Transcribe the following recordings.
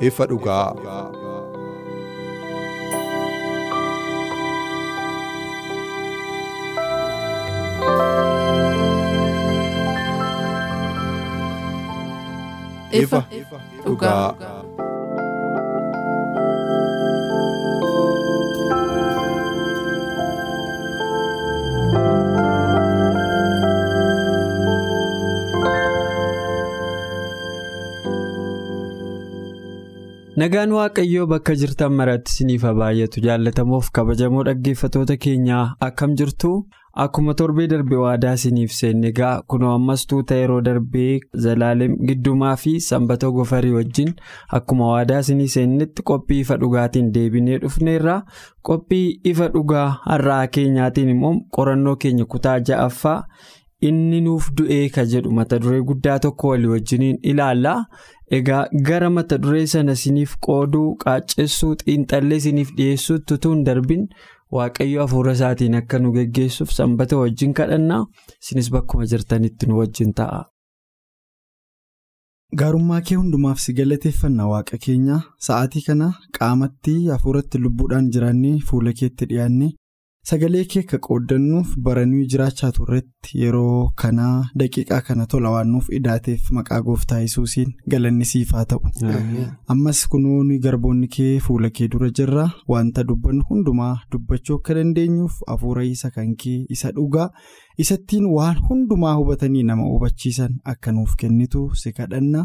Ifa dhugaa. ifa dhugaa. Nagaan Waaqayyoo bakka jirtan maratti isiniif haa baay'atu jaallatamoof kabajamoo dhaggeeffatoota keenyaa akkam jirtu akkuma torbee darbe waadaa isiniif seenne egaa kunoo ammas tuuta yeroo darbee zalaalem giddumaa fi sanbata gofarii wajjin akkuma waadaa isinii seennetti qophii ifa dhugaatiin deebinee dhufneerra qophii ifa dhugaa har'aa keenyaatiin immoo qorannoo keenya kutaa ja'affaa. inni nuuf du'ee ka jedhu mata duree guddaa tokko walii wajjiniin ilaalla egaa gara mata duree sana isiniif qooduu qaaccessuu xiinxallee isiniif dhiyeessuutti hin darbin waaqayyo hafuura isaatiin akka nu geggeessuuf sanbata wajjin kadhannaa isinis bakkuma jirtanitti nu wajjin ta'a. gaarummaa kee hundumaaf si galateeffanna waaqa keenya sa'aatii kana qaamatti hafuuratti lubbuudhaan jiraannee fuula keetti dhiyaanne. Sagalee kee akka qooddannuuf baranii jiraachaa turretti yeroo kanaa daqiiqaa kana tola waan nuuf idaateef maqaa gooftaa yesuusiin galanni siif haa ta'u. Ammas kunuun garboonni kee fuula kee dura jirra wanta dubbannu hundumaa dubbachuu akka dandeenyuuf hafuura isa kan kee isa dhugaa isattiin waan hundumaa hubatanii nama hubachiisan akka nuuf kennitu si kadhanna.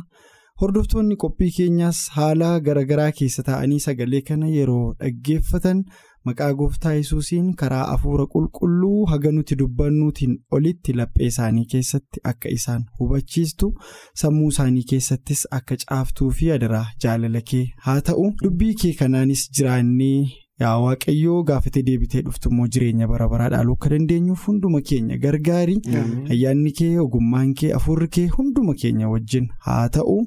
Hordoftoonni qophii keenyaas haala garaagaraa keessa taa'anii sagalee kana yeroo dhaggeeffatan maqaa gooftaa yesuusiin karaa hafuura qulqulluu haga nuti dubbannuutiin olitti laphee isaanii keessatti akka isaan hubachiistu sammuu isaanii keessattis akka caaftuu fi adaraa jaalala kee haa ta'u dubbii kee kanaanis jiraannee. Yaa waaqayyoo gaafatee deebitee dhuftu immoo jireenya bara baraa dhaaluu akka dandeenyuuf hunduma keenya gargaari ayyaanni kee ogummaan kee afurri kee hunduma keenya wajjin haa ta'u.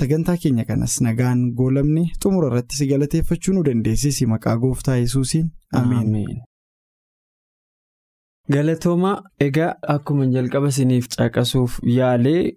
Sagantaa keenya kanas nagaan goolamne xumura irratti si galateeffachuu nu dandeessisi. Maqaa gooftaa yesuusiin. Ameen. Galatooma egaa akkuma jalqaba isiniif caqasuuf yaalee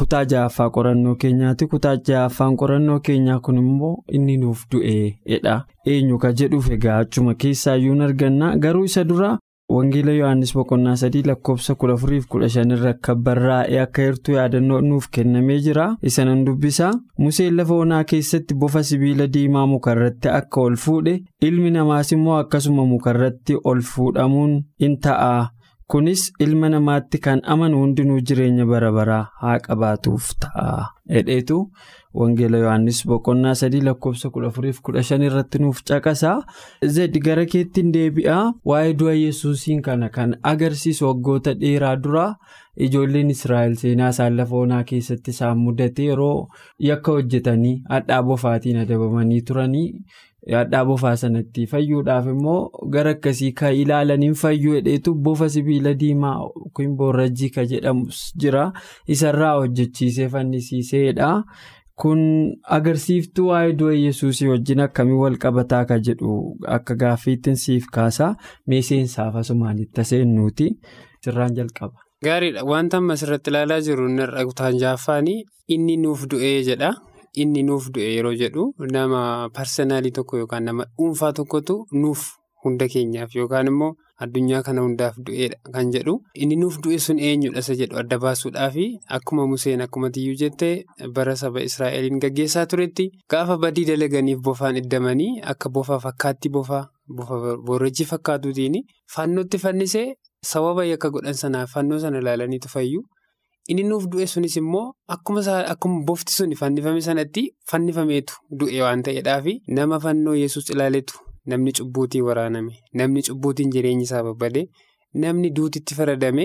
kutaa ja'affaa qorannoo keenyaati. Kutaa ja'affaan qorannoo keenyaa kun immoo inni nuuf du'eedha eenyu ka jedhuuf egaa achuma keessaayyuu arganna. Garuu isa dura wangeela yohaannis boqonnaa sadii lakkoofsa kudha afuriif kudha shanirra akka barraa'ee akka hirtuu yaadannoo nuuf kennamee jira. Isa nan dubbisa. Museen lafa onaa keessatti bofa sibiila diimaa mukarratti akka ol fuudhe ilmi namaas immoo akkasuma mukarratti ol fuudhamuun in ta'a. Kunis ilma namaatti kan amanu hundinuu jireenya bara baraa haa qabaatuuf ta'a wangeela yohaannis boqonnaa sadii lakkoofsa kudha afuriif kudha shan irratti nuuf caqasa zed gara keettiin deebi'a waa'ee du'a yesuusiin kana kan agarsiisu waggoota dheeraa dura ijoolleen israa'el seenaa isaan lafa onaa keessatti isaan mudate yeroo yakka hojjetanii hadhaa bofaatiin adabamanii turanii. hadhaa bofaa sanatti fayyuudhaaf immoo gara akkasii kan ilaalaniin fayyuu hedheetu bofa sibiila diimaa yookiin boorrajjii kan jedhamus jira isarraa hojjechiisee fannisiiseedha. Kun agarsiiftuu waa'ee du'a yesuusii wajjin akkamii wal qabataa ka jedhu akka gaaffiittiin siif kaasa meeseensaaf asumaanitti seennuuti sirraan jalqaba. gaariidha wanta amma asirratti ilaalaa jiru narra kutaan jaaffaanii inni nuuf du'ee jedha. Inni nuuf du'e yeroo jedhu nama parsanaalii tokko yookaan nama dhuunfaa tokkotu nuuf hunda keenyaaf yookaan immoo addunyaa kana hundaaf du'eedha kan jedhu inni nuuf du'e sun eenyudha isa jedhu adda baasuudhaafi akkuma Museen akkuma tiyyuu jettee bara saba Israa'eliin gaggeessaa turetti gaafa badii dalaganiif bofaan iddamanii akka bofa fakkaatti bofa boorrajjii fakkaatuutiin fannootti fannisee sababa yakka godhan sanaaf fannoo sana ilaalaniitu fayyu. Inni nuuf du'e sunis immoo akkuma bofti sun fannifame sanatti fannifameetu du'e waan ta'eedhaafi nama fannoo yesus ilaaletu namni cubbuutiin waraaname namni cubbuutiin jireenyi isaa babbade namni duutitti faradame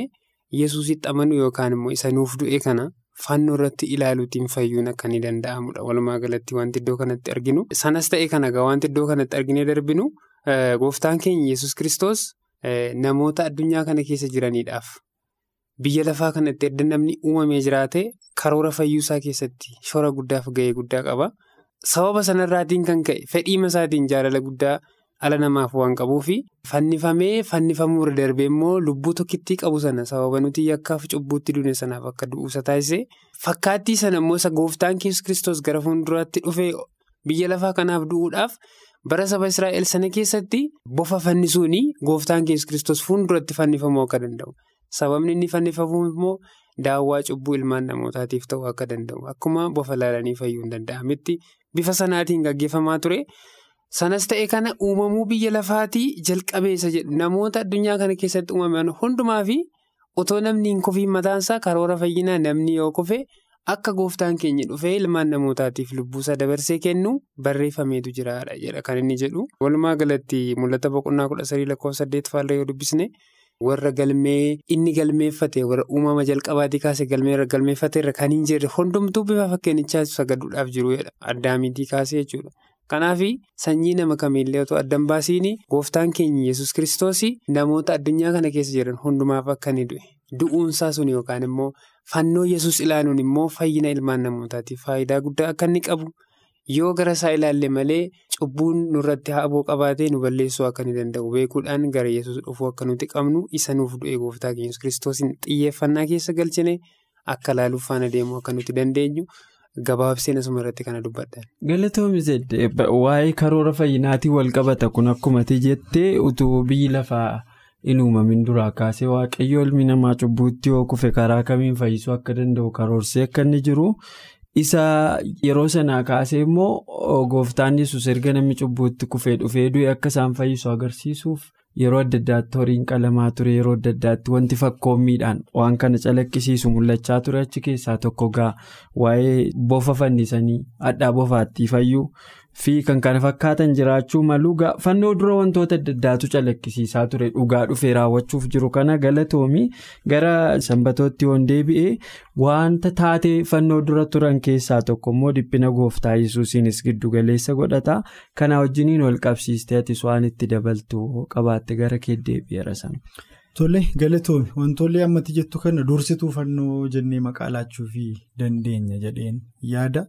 yesuusitti amanu yookaan immoo isa nuuf du'e kana fannoo irratti ilaaluutiin fayyuun akka ni danda'amudha. Walumaa galatti wanti iddoo kanatti arginu sanas ta'e kana egaa wanti iddoo kanatti arginee darbinu gooftaan keenya yesus kristos namoota addunyaa kana keessa jiraniidhaaf biyya lafaa kanatti edda namni uumamee jiraate karoora fayyuusaa keessatti shora guddaaf ga'ee guddaa qaba. Sababa sanarraatiin kan ka'e fedhiima isaatiin jaalala guddaa ala namaaf waan qabuufi fannifamee fannifamuu irra darbee immoo lubbuu tokkittii qabu sana sababa nuti yakkaaf cubbuutti duune sanaaf akka du'uusa taasise. Fakkaattii sana immoo isa gooftaan kristos gara fuulduraatti dhufee biyya lafaa kanaaf du'uudhaaf bara saba israa'el sana keessatti bofa fannisuuni gooftaan yesus kristos fuulduratti fannifamuu akka danda'u. Sababni inni fannifamu immoo daawwaa cubbuu ilmaan namootaatiif ta'uu akka danda'u. Akkuma bofa laalanii fayyuu hin danda'ametti bifa sanaatiin gaggeeffamaa ture. Sanas ta'e kana uumamuu biyya lafaatii jalqabeessa jedhu namoota addunyaa kana keessatti uumaman hundumaa fi otoo namni hin kofiin mataansaa karoora fayyinaa namni yoo kofe akka gooftaan keenya dhufee ilmaan namootaatiif lubbuusaa dabarsee kennu barreeffameetu jiraadha jedha kan inni jedhu. Walumaa galatti mul'ata boqonnaa kudha sadii lakkoofsa saddeet faallee yoo dubbisne warra galmee inni galmeeffate warra uumama jalqabaatii kaasee galmee galmeeffate irra kan hin jirre hundumtuu bifa fakkeenichaa sagaduudhaaf jiru addaamiitii kaasee jechuudha. Kanaaf sanyii nama kamiillee otoo addan baasiin gooftaan keenya yesus kiristoos namoota addunyaa kana keessa jiran hundumaaf akka inni du'e. Du'uunsaa sun yookaan immoo fannoo yesus ilaaluun immoo fayyina ilmaan namootaatiif faayidaa guddaa akka inni qabu yoo gara isaa ilaalle malee cubbuun nurratti haaboo qabaatee nu balleessuu akka inni danda'u beekuudhaan gara yesus dhufuu akka nuti qabnu isa nuuf du'e gooftaa keenya yesus kiristoosiin xiyyeeffannaa keessa galchine akka laaluuf faana deemuu akka nuti dandeenyu. Gabaabseen asuma irratti kana dubbadhan. Galatoomii jedhee waa'ee karoora fayyinaatiin wal qabata kun akkuma jettee utuu biyyi lafaa hin uumamin duraa kaasee waaqayyo ilmi namaa cubbuutti yoo kufe karaa kamiin fayyisuu akka danda'u karoorsee akka inni jiru isa yeroo sanaa kaasee immoo gooftaan yesus erga namni cubbuutti kufee dhufee du'e akka isaan fayyisu agarsiisuuf. Yeroo adda addaatti horiin qalamaa ture yeroo adda addaatti wanti fakkoommiidhaan waan kana calaqqisiisu mul'achaa ture achi keessaa tokko gaa waa'ee bofa fannisanii hadhaa bofaatti fayyuu fi kan kana fakkaatan jiraachuu malu fannoo dura wantoota adda addaatu calaqqisiisaa ture dhugaa dhufee raawwachuuf jiru kana galatoomii gara sanbatootti yoon deebi'ee wanta taatee fannoo dura turan keessaa tokko immoo dhiphina gooftaa yesuusiinis giddugaleessa godhata kana wajjiniin wal qabsiistee atis waan itti dabaltu qabaatte gara kee deebi'eera sana. Tole galatoomi wantoonni ammatti jettu kana dursituu fannoo jennee maqaa laachuu fi dandeenya jedheen. Yaada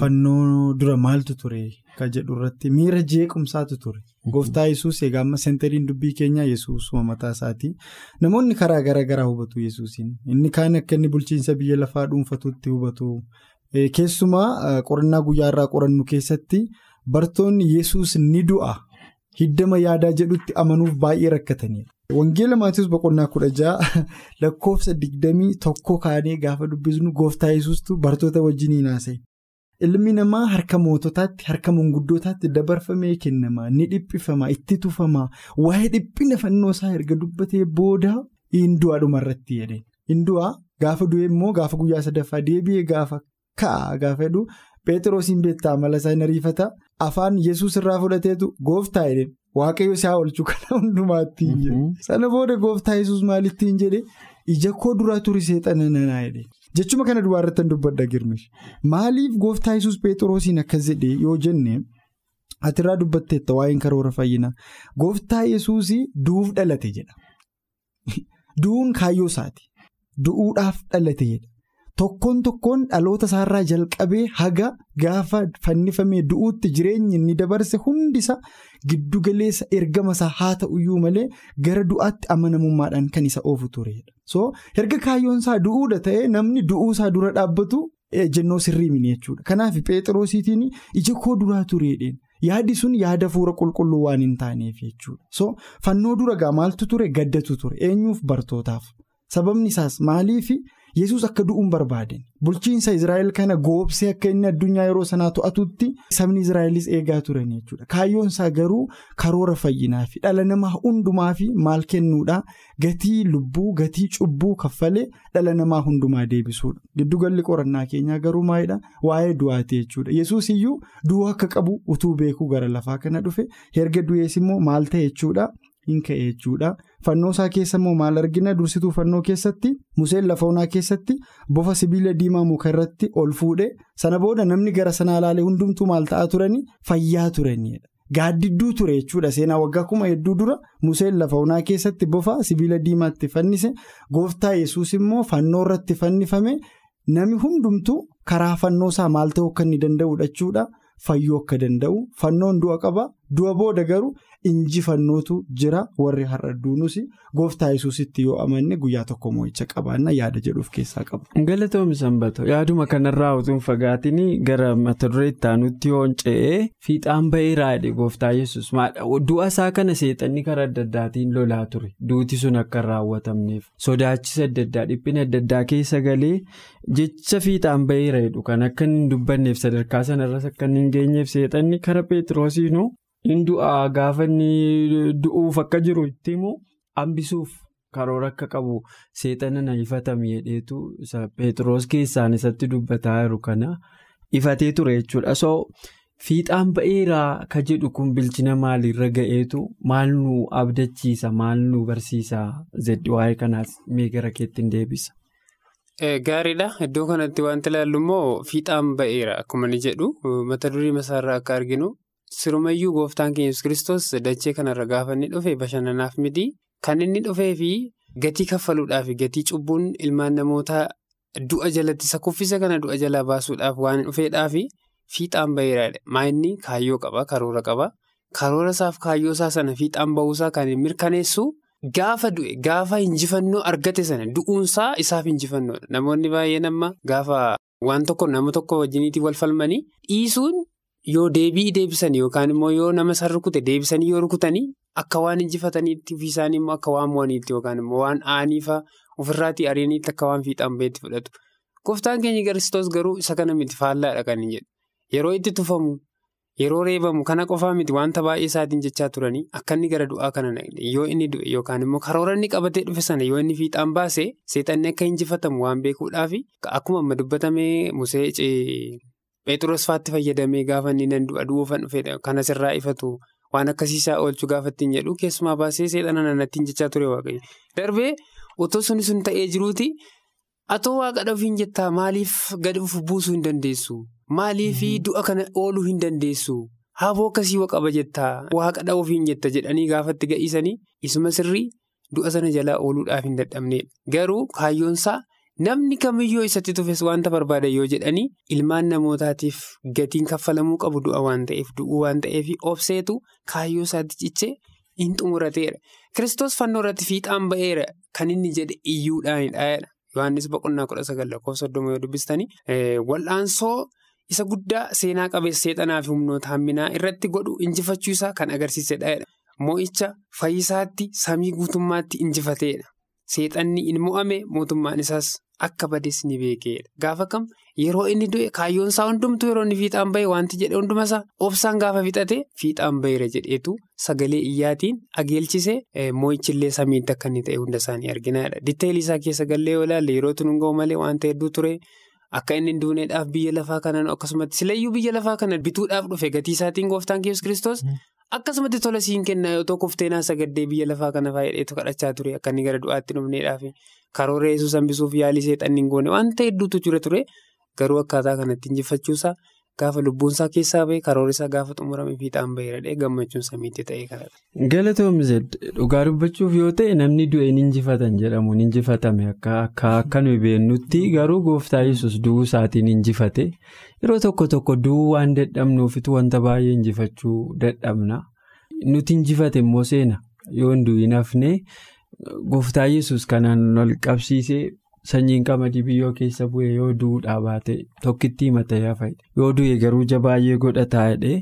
fannoo dura maaltu ture? Kan jedhu irratti miira jeequmsaatu ture. Gooftaa yesuus egaa amma seentariin dubbii keenyaa yesuus mataa isaatii. Namoonni karaa garaa garaa hubatu yesuusiin inni kaan akka inni bulchiinsa biyya lafaa dhuunfatutti hubatu. Keessumaa qorannaa guyyaarraa qorannu keessatti bartoonni yesuus ni du'a. Hiddama yaadaa jedhutti amanuuf baay'ee rakkatanidha. Wangeela Maatiyoos boqonnaa kudha ja'a lakkoofsa digdamii tokko kaanee gaafa dubbisnu gooftaa yesuustu bartoota wajjin haasa'e. Ilmi namaa harka moototaatti harka manguddootaatti dabarfamee kennama ni dhiphifama itti tufama waa'ee dhiphina fannoo isaa erga dubbatee booda hin du'a dhumarratti. Hin du'a gaafa du'e immoo gaafa guyyaa sadaffaa deebi'ee gaafa ka'a gaafa jedhu Pheexroosiin beektaa mala isaa hin ariifata afaan yesuus irraa fudhateetu gooftaa jedheen. Waaqayyo isaa oolchuu kana hundumaatti hin jedhe. Sana booda gooftaa yesus maalitti hin jedhe ija koo duraa turi seexana nanaa jedhe. Jechuma kana duwwaa irratti hin dubbadha girmish. Maaliif gooftaa yesus Pheexroosiin akkas jedhe yoo jenne atirraa dubbatteetta waa'een karoora fayyinaa. Gooftaa yesuus du'uuf dhalate jedha. Du'uun kaayyoo isaati. Du'uudhaaf dhalate jedha. Tokkoon tokkoon dhaloota isaarraa jalqabee haga gaafa fannifamee du'uutti jireenyi inni dabarse hundisa giddugaleessa ergama isaa haa ta'uyyuu malee gara du'aatti amanamummaadhaan kan isa oofu turedha. So erga kaayyoon isaa du'uudha ta'ee namni du'uu isaa dura dhaabbatu ejjennoo sirrii mini jechuudha. Kanaaf Pheexroosiitiin ija koo duraa tureedhaan yaadi sun yaada fuura qulqulluu waan hin taaneef jechuudha. So fannoo dura gaa maaltu ture gaddatu ture eenyuuf bartootaaf sababni isaas maaliif. Yesus akka du'uun barbaaden bulchiinsa israa'el kana goobsee akka inni addunyaa yeroo sanaa to'atutti sabni israa'elis eegaa turan jechuudha. Kaayyoon isaa garuu karoora fayyinaa fi dhala namaa hundumaa fi maal kennuudha? Gatii lubbuu gatii cubbuu kaffalee dhala namaa hundumaa deebisuudha. Giddugalli qorannaa keenyaa garuu maalidha waa'ee du'aati jechuudha. Yesus iyyuu du'uu akka qabu utuu beekuu gara lafaa kana dhufe erga du'ees immoo maal ta'e jechuudha. Hin ka'e jechuudha. Fannoo isaa keessa immoo maal argina? Dursituu fannoo keessatti museen lafa onaa keessatti bofa sibiila diimaa muka irratti ol fuudhe sana booda namni gara sanaa ilaalee hundumtuu maal ta'aa turanii? Fayyaa turaniidha. Gaaddidduu ture jechuudha. Seenaa waggaa kuma hedduu dura museen lafa onaa keessatti bofa sibiila diimaatti fannise gooftaa yesus immoo fannoo irratti fannifame namni hundumtuu karaa fannoo isaa maal ta'uu akka inni danda'udha jechuudha. Fayyuu akka danda'u fannoon du'a qaba. Du'a booda garuu. Injifannootu jira warri har'a duunus gooftaa yesuusitti yoo amanne guyyaa tokko moo'icha qabaanna yaada jedhuuf keessaa qabu. galatoomii sanbato yaaduma kanarraa utuun fagaatiin gara mata duree itti aanutti yoon ce'ee fiixaan ba'eeraa jedhe gooftaa yesus du'a isaa kana seexanni karaa adda addaatiin lolaa ture duuti sun akka hin raawwatamneef sodaachisa adda addaa dhiphina adda addaa keessa galee jecha fiixaan ba'eera jedhu kan akka hin dubbanneef sadarkaa sanarras akka hin geenyeef seexanni kara peetiroosiinuu. Inni du'aa gaafa inni du'uuf akka jiru itti immoo hambisuuf karoora akka qabu seexana na ifatame jedheetu Peetiroos keessaan isatti dubbataa jiru kana ifatee ture jechuudha. So fiixaan ba'eeraa ka jedhu kun bilchina maaliirra ga'eetu maal nu abdachiisa maal nu barsiisa zeddi waa'ee kanaas mee gara keetti hin deebisa. Gaariidha. Iddoo kanatti wanti ilaallu immoo fiixaan ba'eera akkuma ni jedhu mata durii masaarraa akka arginu. Sirumayyuu gooftaan keenya yesus kiristoos dachee kanarra gaafa inni dhufe bashannanaaf miti kan inni dhufee fi gatii kaffaluudhaaf gatii cubbuun ilmaan namootaa du'a jalatti isa kuffisa kana du'a jalaa baasuudhaaf waan dhufeedhaaf fiixaan ba'eeraadha. Maayinni kaayyoo qaba karoora qaba karoora isaaf kaayyoo isaa sana fiixaan ba'uusaa kan mirkaneessu gaafa du'e gaafa injifannoo argate sana du'uunsaa isaaf injifannoodha. Namoonni baay'een amma gaafa waan tokko nama tokko wajjiniitii wal falmanii dhiisuun. Yoo deebii deebisan yookaan immoo yoo nama san rukute deebisanii yoo rukutanii akka waan injifataniitti ofii isaanii immoo akka waan mo'aniitti yookaan immoo waan aaniifaa ofirraatii ariiniitti akka waan fiixaan ba'eetti fudhatu. Gooftaan keenya Kiristoos garuu isa kana miti faallaadha kan hin. Yeroo itti tufamu yeroo reebamu kana qofaa miti wanta baay'ee isaatiin jechaa turanii akka inni gara du'aa kana yoo inni du'e yookaan immoo karoora inni qabatee dhufe sana yoo inni fiixaan baase seexanni akka injifatamu waan beekuudhaaf akkuma amma dubbatamee musee. Pheexroos faatti fayyadamee gaafa inni nan du'a du'uufan dhufedha. Kan asirraa ifatu waan akkasiisaa oolchuu gaafa ittiin jedhu keessumaa baasee seexana nanattiin jechaa ture waaqayyo. Darbee otoo suni sun ta'ee jiruuti atoo waaqadha ofiin jettaa maaliif gadi buusuu hin dandeessu? Maaliif du'a kana ooluu hin dandeessu? Haboo akkasii qaba jettaa waaqadha ofiin jetta jedhanii gaafa itti ga'iisanii isuma sirrii du'a sana jalaa ooluudhaaf hin dadhabnedha. Garuu kaayyoonsaa. Namni kamiyyuu isatti tufes wanta barbaada yoo jedhanii ilmaan namootaatiif gatiin kaffalamuu qabu du'a waan ta'eef du'uu waan ta'eef obseetu kaayyoo isaatti cichee hin xumurateera. Kiristoos fannoo irratti fiixaan ba'eera kan inni jedhe iyyuudhaanidha. Yohaannis boqonnaa kudha sagal lakkoofsa soddoma yoo dubbistanii wal'aansoo isa guddaa seenaa qabeessa seexanaa fi humnoota hamminaa irratti godhu injifachuu isaa kan agarsiisedha. Mo'icha fayyisaatti samii guutummaatti injifateedha. Seexanni in mo'ame mootummaan isaas akka bades ni beekeedha. Gaafa kam yeroo inni du'e kaayyoon isaa hundumtuu yeroo inni fiixaan bahe wanti jedhe hundumasaa obsaan gaafa fixate fiixaan baheera jedheetu sagalee iyyaatiin ageelchise mo'ichillee samiitti akka inni ta'e hunda isaanii arginaadha. Ditteelii isaa keessa gallee yoo ilaalle yeroo tunungoo malee wanta hedduu ture akka inni hin duuneedhaaf biyya lafaa kanaan akkasumatti silayyuu biyya lafaa kana bituudhaaf dhufe gatii isaatiin gooftaan Yesuus Kiristoos. Akkasumatti tola siin kenna yoo tokko uffiteenaa sagaddee biyya lafaa kana fayyadameetu kadhachaa ture akka inni gara du'aatti dhufneedhaaf karoora yesuus hambisuuf yaalii seexanni hin goone wanta hedduutu jira ture. Garuu akkaataa kanatti injifachuusaa gaafa lubbuunsaa keessaa bahe karoora isaa gaafa xumurame fiixaan baheeradhee gammachuun samiitti ta'ee kanadha. Galatoomii dhugaa dubbachuuf yoo ta'e namni du'e ni injifatan jedhamuun injifatame akka nuyi beennutti garuu gooftaa yesus du'uu isaatiin injifate. Yeroo tokko tokko du'uu waan dadhabnuufitu wanta baay'ee injifachuu dadhabna. Nuti injifate immoo seena yoo hin du'in hafne gooftaa yesus kanaan wal qabsiisee sanyiin qamadii biyyoo keessa bu'ee yoo du'uudhaa baate tokkitti himatee hafa yoo du'e garuu baay'ee godhataa jedhee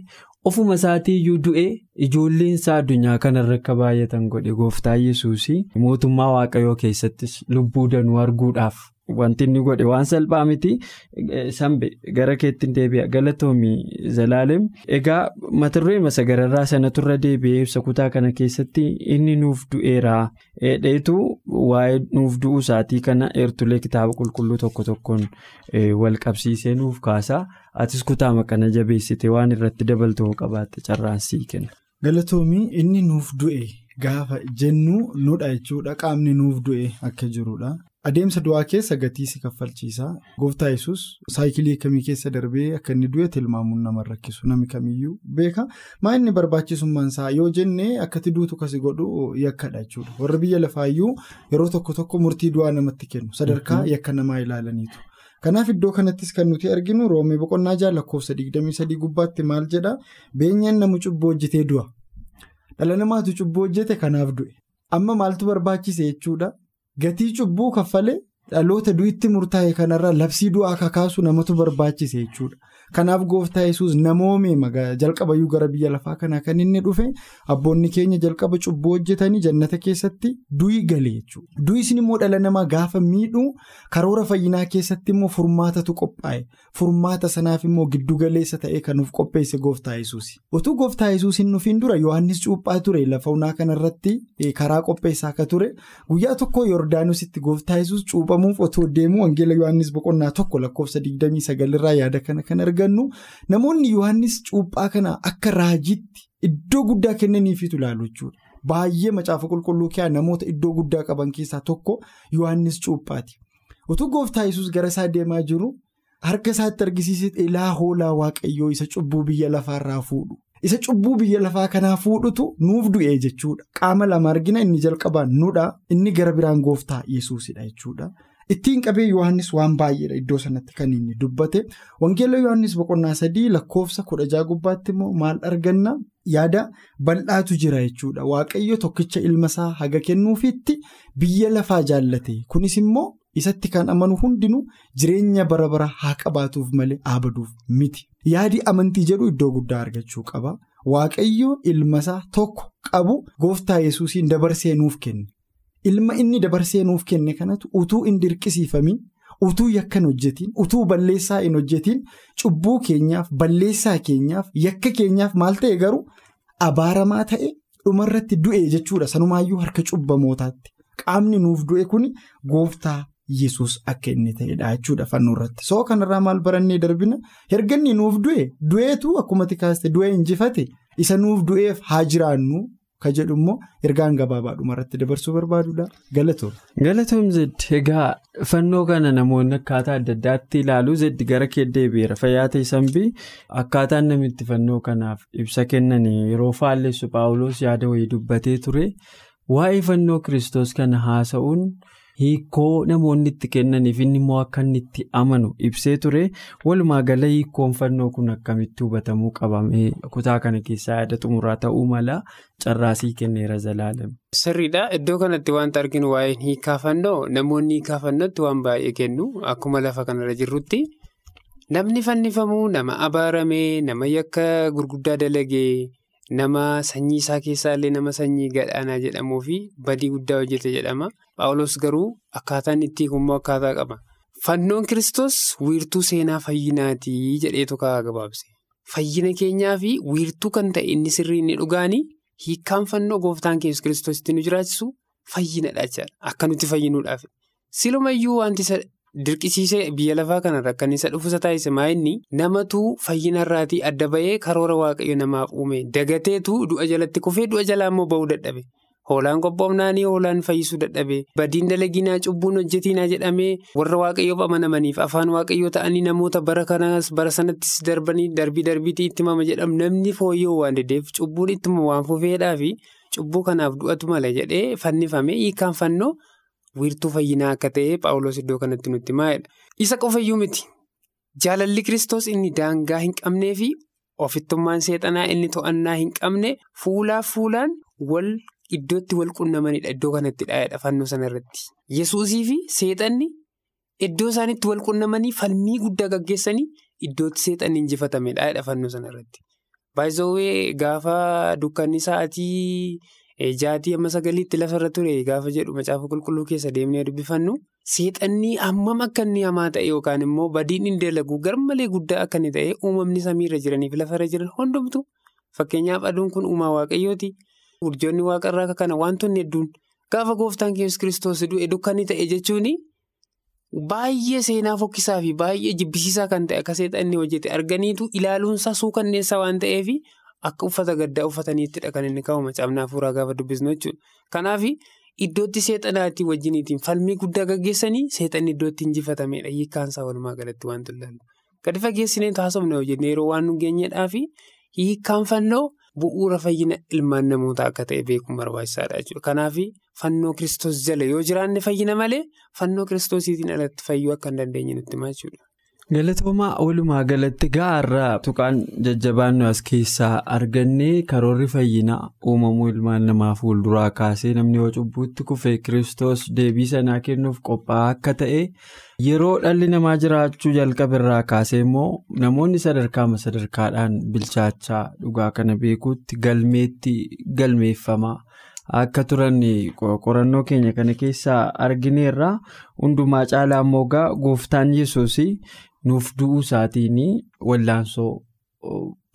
ofuma isaatii iyyuu du'e ijoolleen isaa addunyaa kanarra akka baay'atan godhe gooftaa yesuus mootummaa waaqayyoo keessattis lubbuu danuu arguudhaaf. Wanti inni godhe waan salphaa miti sambe gara keetti deebi'a galatoomii zalaalem egaa mata duree masa gararraa sanaturra deebi'ee ibsa kutaa kana keessatti inni nuuf du'eeraa dheetu waa'ee nuuf du'uu isaatii kana eertulee kitaaba qulqulluu tokko tokkoon wal qabsiisee nuuf kaasaa atis kutaama kana jabeessite waan irratti dabaltuu qabaatte carraansii kenna. galatoomii inni nuuf du'e. Gaafa jennu nudha jechuudha qaamni nuuf du'e akka jirudha. Adeemsa du'aa keessa gatii si kaffalchiisa. Gooftaa yesus saayikilii kamii keessa darbee akka inni du'e tilmaamuun nama rakkisu namni kamiyyuu beeka. Maa inni barbaachisummaan isaa yoo jenne akkati duutu kasi godhu yakkadha jechuudha. Warra biyya lafaayyuu yeroo tokko tokko murtii du'aa namatti kennu sadarkaa yakka namaa ilaalaniitu. Kanaaf iddoo kanattis kan nuti arginu roomee boqonnaa jaha lakkoofsa 23 gubbaatti maal jedhaa beenyaan nama cubbuu hojjetee du'a. Dhala namaatu cubbuu hojjete kanaaf du'e. Amma maaltu barbaachise jechuudha. Gatii cubbuu kaffalee dhaloota du'itti murtaa'e kanarraa labsii du'aa kakaasu namatu barbaachise jechuudha. Kanaaf gooftaa yesus namoomee jalqabayyuu gara biyya lafaa kanaa kan inni dhufe abboonni keenya jalqaba cubbuu hojjetanii jannata keessatti du'i galee jechuudha. Du'isin immoo dhala namaa gaafa miidhuu karoora fayyinaa keessatti immoo furmaatatu qophaa'e. Furmaata sanaaf immoo giddugaleessa ta'ee kan nuuf qopheesse gooftaa yesuusi. Otuu gooftaa yesuus hin dhufiin dura Yohaannis cuuphaa ture lafa onaa kanarratti karaa qopheessaa akka ture guyyaa tokko Yordaanositti gooftaa yesuus cuuphamuuf otoo deemu wangeela Yohaannis boqonnaa tokko lakkoofsa 29 irraa yaada kana kan argannu namoonni Yohaannis cuuphaa kana akka raajiitti iddoo guddaa kennaniifitu ilaalu jechuudha. Baay'ee macaafa qulqulluu keessaa namoota iddoo guddaa qaban keessaa tokko Yohaannis cuuphaati. Otuu gooftaa yesuus gara isaa deemaa jiru. Harka isaatti argisiisee ilaa hoolaa waaqayyoo isa cubbuu biyya lafaarraa fuudhu. Isa cubbuu biyya lafaa kanaa fuudhutu nuuf du'e jechuudha. Qaama lama argina inni jalqabaan nudha inni gara biraan gooftaa yesuusidha jechuudha. Ittiin qabee Yohaannis waan baay'eedha iddoo sanatti kan inni dubbate. Wangeela Yohaannis boqonnaa sadii lakkoofsa kudha jaha gubbaatti immoo maal arganna yaada bal'aatu jira jechuudha. Waaqayyo tokkicha ilma isaa haga kennuufiitti biyya lafaa jaallate. Kunis immoo. Isatti kan amanu hundinuu jireenya bara bara haa qabaatuuf malee aabaduuf miti. Yaadi amantii jedhu iddoo guddaa argachuu qaba. Waaqayyo ilma isaa tokko qabu gooftaa yesuusiin dabarsee nuuf kenne. Ilma inni dabarsee nuuf kenne kanatu utuu hin dirqisiifamin, utuu yakka hin hojjetiin, utuu balleessaa hin hojjetiin cubbuu keenyaaf, balleessaa keenyaaf, yakka keenyaaf maal ta'e garuu abaaramaa ta'e dhumarratti du'e jechuudha. Sanumaayyuu harka cubbamootaatti. Qaamni nuuf du'e kun gooftaa. Yesus akka inni ta'edha jechuudha fannoo irratti. Soo kanarraa maal barannee darbina? Erga inni nuuf du'e du'eetu akkuma tikaaste du'e injifate isa nuuf du'eef haa jiraannu ka jedhu immoo ergaan gabaabaadhuma irratti dabarsuu barbaadudha galatoom. galatoom zeddi egaa fannoo kana namoonni akkaataa adda addaatti ilaaluu zeddi gara kee deebi'eera fayyaa ta'e akkaataan namitti fannoo kanaaf ibsa kennan yeroo faallessu paawuloos yaada wayii dubbatee ture. Waa'ee fannoo kiristoos kana haasa'uun. Hiikoo namoonni itti kennaniif inni immoo akka inni itti amanu ibsee ture. Walumaa gala hiikoon fannoo kun akkamitti hubatamuu qabamee kutaa kana keessaa yaada xumuraa ta'uu mala. Carraasii kenneera zalaalame. Sirriidha. Iddoo kanatti wanta arginu waa'een hiikaa fannoo namoonni hiikaa fannootti waan baay'ee kennu akkuma lafa kanarra jirrutti. Namni fannifamuu nama abaaramee nama yakka gurguddaa dalagee. Nama sanyii isaa keessaallee nama sanyii gadhaanaa jedhamuu fi badii guddaa hojjete jedhama. Paawulos garuu akkaataan itti hiikummoo akkaataa qaba. Fannoon Kiristoos wiirtuu seenaa fayyinaatii jedheetu kaa'aa gabaabse. Fayyina keenyaa fi wiirtuu kan ta'e inni sirrii inni dhugaanii hiikkaan fannoo gooftaan keessa Kiristoositti nu jiraachisu fayyinadha jechaadha. Akka nuti fayyinuudhaaf. Silumayyuu wanti dirqisiisee biyya lafaa kanarra kan isa dhufusa taasise maa'inni namatu fayyinarraatii adda bahee karoora waaqayyo namaaf uume. Dagateetu du'a jalatti kufee du'a jalaa immoo ba'uu dadhabe. Hoolaan qophoofnaanii hoolaan fayyisuu dadhabe. Badiin dalaginaa cubbuun hojjetiinaa jedhamee warra waaqayyoof amanamaniif afaan waaqayyoo ta'anii namoota bara kanaas bara sanattis darbanii darbii darbiitii itti mama jedhamu namni fooyyoo waan deddeef cubbuun ittuma waan fufeedhaa fi cubbuu kanaaf du'atu mala jedhee fannifame hiikaan fannoo. Wiirtuu fayyinaa akka ta'e paawulos iddoo kanatti nutti maa'edha. Isa qofayyuu miti. Jaalalli kiristoos inni daangaa hin qabnee fi ofittummaan seexanaa inni to'annaa hin qabne fuulaaf fuulaan wal iddootti wal qunnamanidha iddoo kanatti dhaa'edha fannoo sanarratti. Yesuusii fi seexanni iddoo isaanitti wal qunnamanii falmii guddaa gaggeessanii iddootti seexanni injifatamedha dhaa'edha fannoo sanarratti. Baay'ee gaafa dukkanni sa'aatii. Jaatii amma sagaliitti lafarra ture gaafa jedhu macaafa qulqulluu keessa deemnee dubbifannu seexannii hammam akka inni hamaa ta'e yookaan immoo badiin inni dalagu garmalee guddaa akka inni ta'e uumamni samiirra jiraniif lafarra jiran hundumtu fakkeenyaaf aduun kun uumaa waaqayyooti. Urjoonni waaqarraa kana wantoonni hedduun gaafa gooftaan keessa kiristoos du'e dukkanni ta'e jechuun baay'ee seenaa fokkisaa fi baay'ee jibbisiisaa kan ta'e akka seexanni hojjete arganiitu ilaaluunsaa suukanneessaa waan ta'eef akka uffata gaddaa uffataniittidha kan inni kaa'u macaafnaa fuuraa gaafa dubbisnu jechuudha. Kanaaf iddootti seexanaatii wajjiniitiin falmii guddaa gaggeessanii seexanni iddootti injifatamedha hiikkaansaa walumaa galatti waan ilaallu. Gadi fageessinee taasifne hojjennee yeroo waan nu geenyedhaa fi hiikkaan fannoo bu'uura fayyina ilmaan namootaa akka ta'e beekuun barbaachisaadha jechuudha. Kanaaf fannoo kiristoos jala yoo jiraanne fayyina malee fannoo kiristoosiitiin alatti fayyuu akka hin dandeenye nutti hima jechuudha. Galatoomaa walumaa galatti gaarraa tuqaan jajjabaannu as keessaa argannee karoorri fayyinaa uumamuu ilmaan namaa fuulduraa kaasee namni yoo cubbuutti kufee kiristoos deebii sanaa kennuuf qophaa'aa akka ta'e yeroo dhalli namaa jiraachuu jalqabirraa kaasee immoo namoonni sadarkaama sadarkaadhaan bilchaachaa dhugaa kana beekuutti galmeetti galmeeffamaa akka turan qorannoo keenya kana keessaa argineerra hundumaa caalaa immoo gooftaan yesuus. Nuuf du'uu isaatiin wallaansoo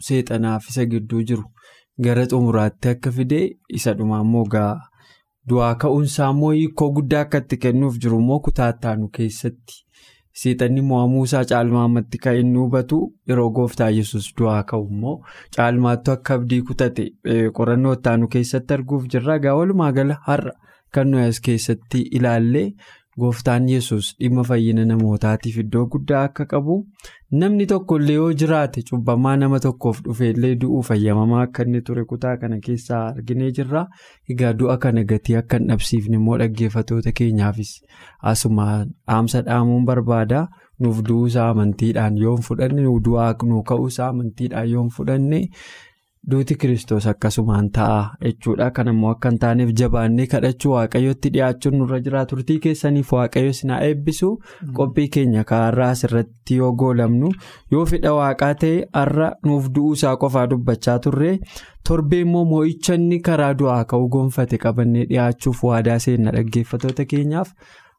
seexanaaf isa gidduu jiru. Gara xumuraatti akka fide isa dhumaa immoo gaa. Du'aa ka'uunsaa immoo hiikoo guddaa akka itti kennuuf jiru immoo kutaattaanu keessatti. Seexanni mo'amuu isaa caalmaammatti kan inni hubatu yeroo gooftaa yesus du'aa ka'u immoo caalmaattu akka abdii kutate qorannoo ittaanu keessatti arguuf jirra. Gaa walumaa gala har'a kan nuyi keessatti ilaallee. Gooftaan yesus dhimma fayyina namootaatiif iddoo guddaa akka qabu namni tokkollee yoo jiraate cubbamaa nama tokkoof dhufeellee du'uu fayyamamaa akka inni ture kutaa kana keessaa arginee jirra. Egaa du'a kana gatii akka hin dhabsiifne immoo dhaggeeffatoota keenyaafis asuma dhaamsa dhaamuun barbaada. Nuuf du'uusaa amantiidhaan yoo hin fudhanne du'aa nu ka'uusaa amantiidhaan yoo hin fudhanne. Duuti kiristoos akkasumaan ta'a jechuudha. Kan immoo akka hin taaneef jabaannee kadhachuu waaqayyotti dhiyaachuun nurra jira. Turtii keessaniif waaqayyo sinaa eebbisu qophii keenya kaarraa asirratti yoo goolamnu yoo fedha waaqaa ta'e har'a nuuf du'uusaa qofaa dubbachaa turre torbee immoo moo'icha inni karaa du'aa ka'uu gonfate qabannee dhiyaachuuf waadaa seenna dhaggeeffatoota keenyaaf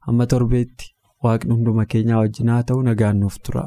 amma torbeetti waaqni hunduma keenyaa wajjin haa ta'u nagaan nuuf tura.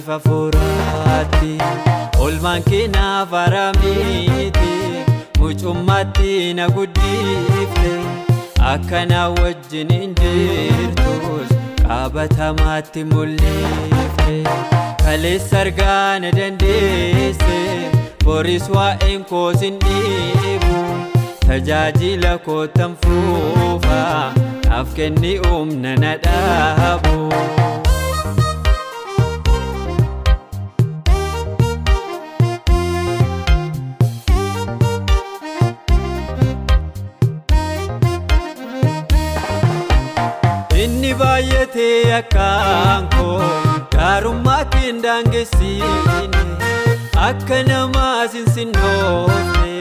Fooniif hafuuraatti olmaan kee naaf araamiiti. mucummaatti na guddifte akkana wajjin hin jirtus qabatamaatti mul'ifte kaleessa argaa na dandeesse boris waa'een koos hin dhiibu tajaajila kootan fuufa naaf kenni humna na dhaabu. Baay'atee akkaan koo gaarummaa keen daangessine akka namaa sinsinnoofne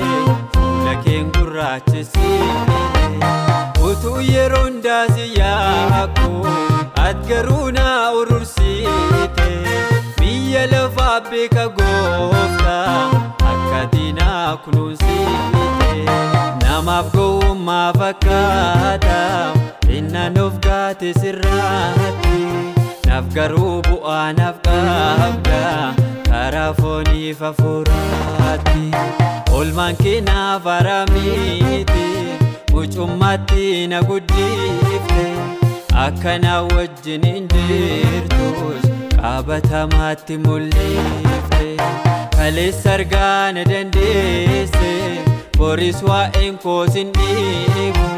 fuula keen gurraachessine utuu yeroo hundaasi yaakku ati garuu naa urursite biyya lafaa beeka gooftaa akka diinaa kunuunsite namaaf gowwummaa fakkaata. Innaan of gaate sirraatti naaf garuu bu'aa naaf qabda karaa fooniif hafuuraatti olmaan kee naaf araamiiti mucummaatti na guddifte akkana wajjin hin jirtus qaabatamaatti mul'ifte kaleessa argaa na dandeesse boris waa'een koos hin dhiibu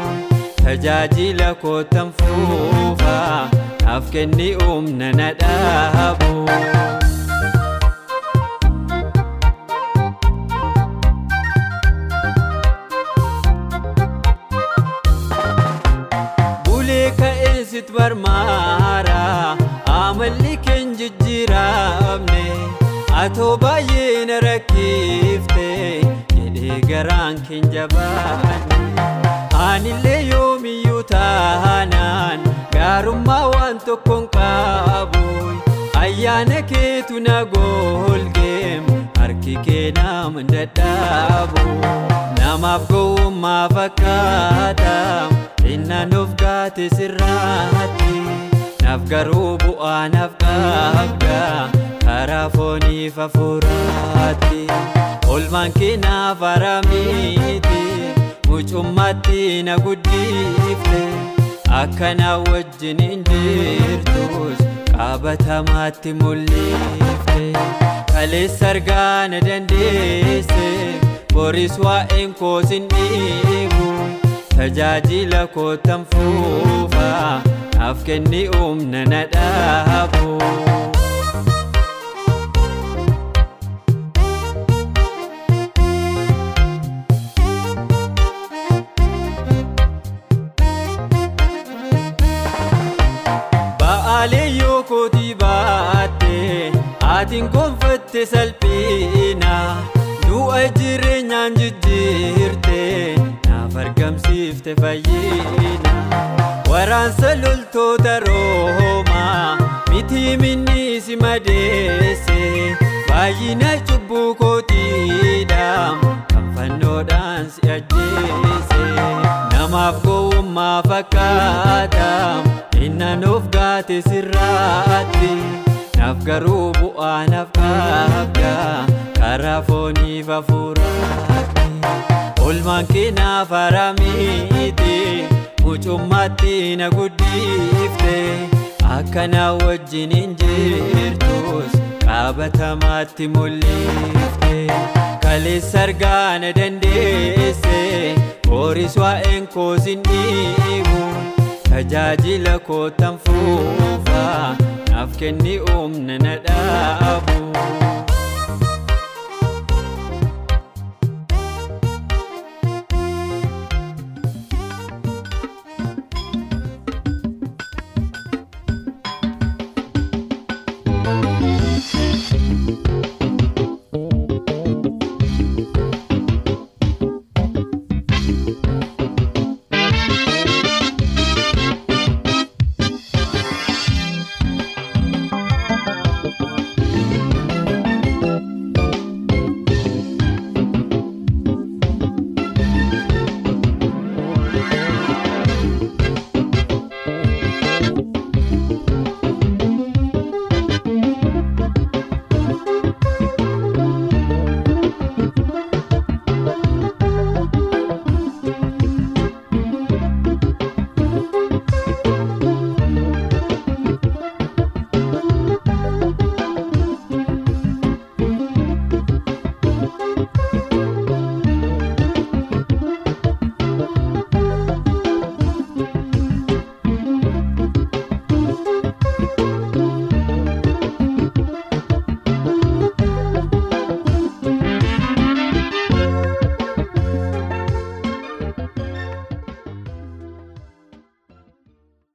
tajaajila kootan fuufa naaf kenni humna na dhaabu. Bulee ka'eessit barmaara amalli keen jijjiiramne atoo baay'ee na rakkiifte jedhee garaan keen jabaanne anillee yoomiyyuu taanaan gaarummaa waan tokkoon qabu ayyaana keetu na golgeem harki kee nama dadhaabu namaaf gowwummaa fakkaata innaan of gaate sirraatti naaf garuu bu'aa naaf qabda karaa fooniif hafuuraatti olmaan kee naaf haramiti mucummaatti na guddifte akka na wajjin hin jirtus qaabatamaatti mul'ifte kaleessa argaa na dandeesse boris waa'een koos hin dhiibu tajaajila kootan fuufa naaf kenni humna na dhaabu. Baay'ina cubbuu kootiidhaam kan fannoodhaan si ajjeese namaaf gowwummaa fakkaataam innaan of gaate sirraatti naaf garuu bu'aa naaf qabda karaa fooniif hafuuraatti olmaan kee naaf haramiti mucummaatti na guddifte akka na wajjin hin jirtus qaabatamaatti mul'ifte kaleessa argaa na dandeesse boris waa'een koos hin dhiibu tajaajila kootan fuufa naaf kenni humna na dhaabu.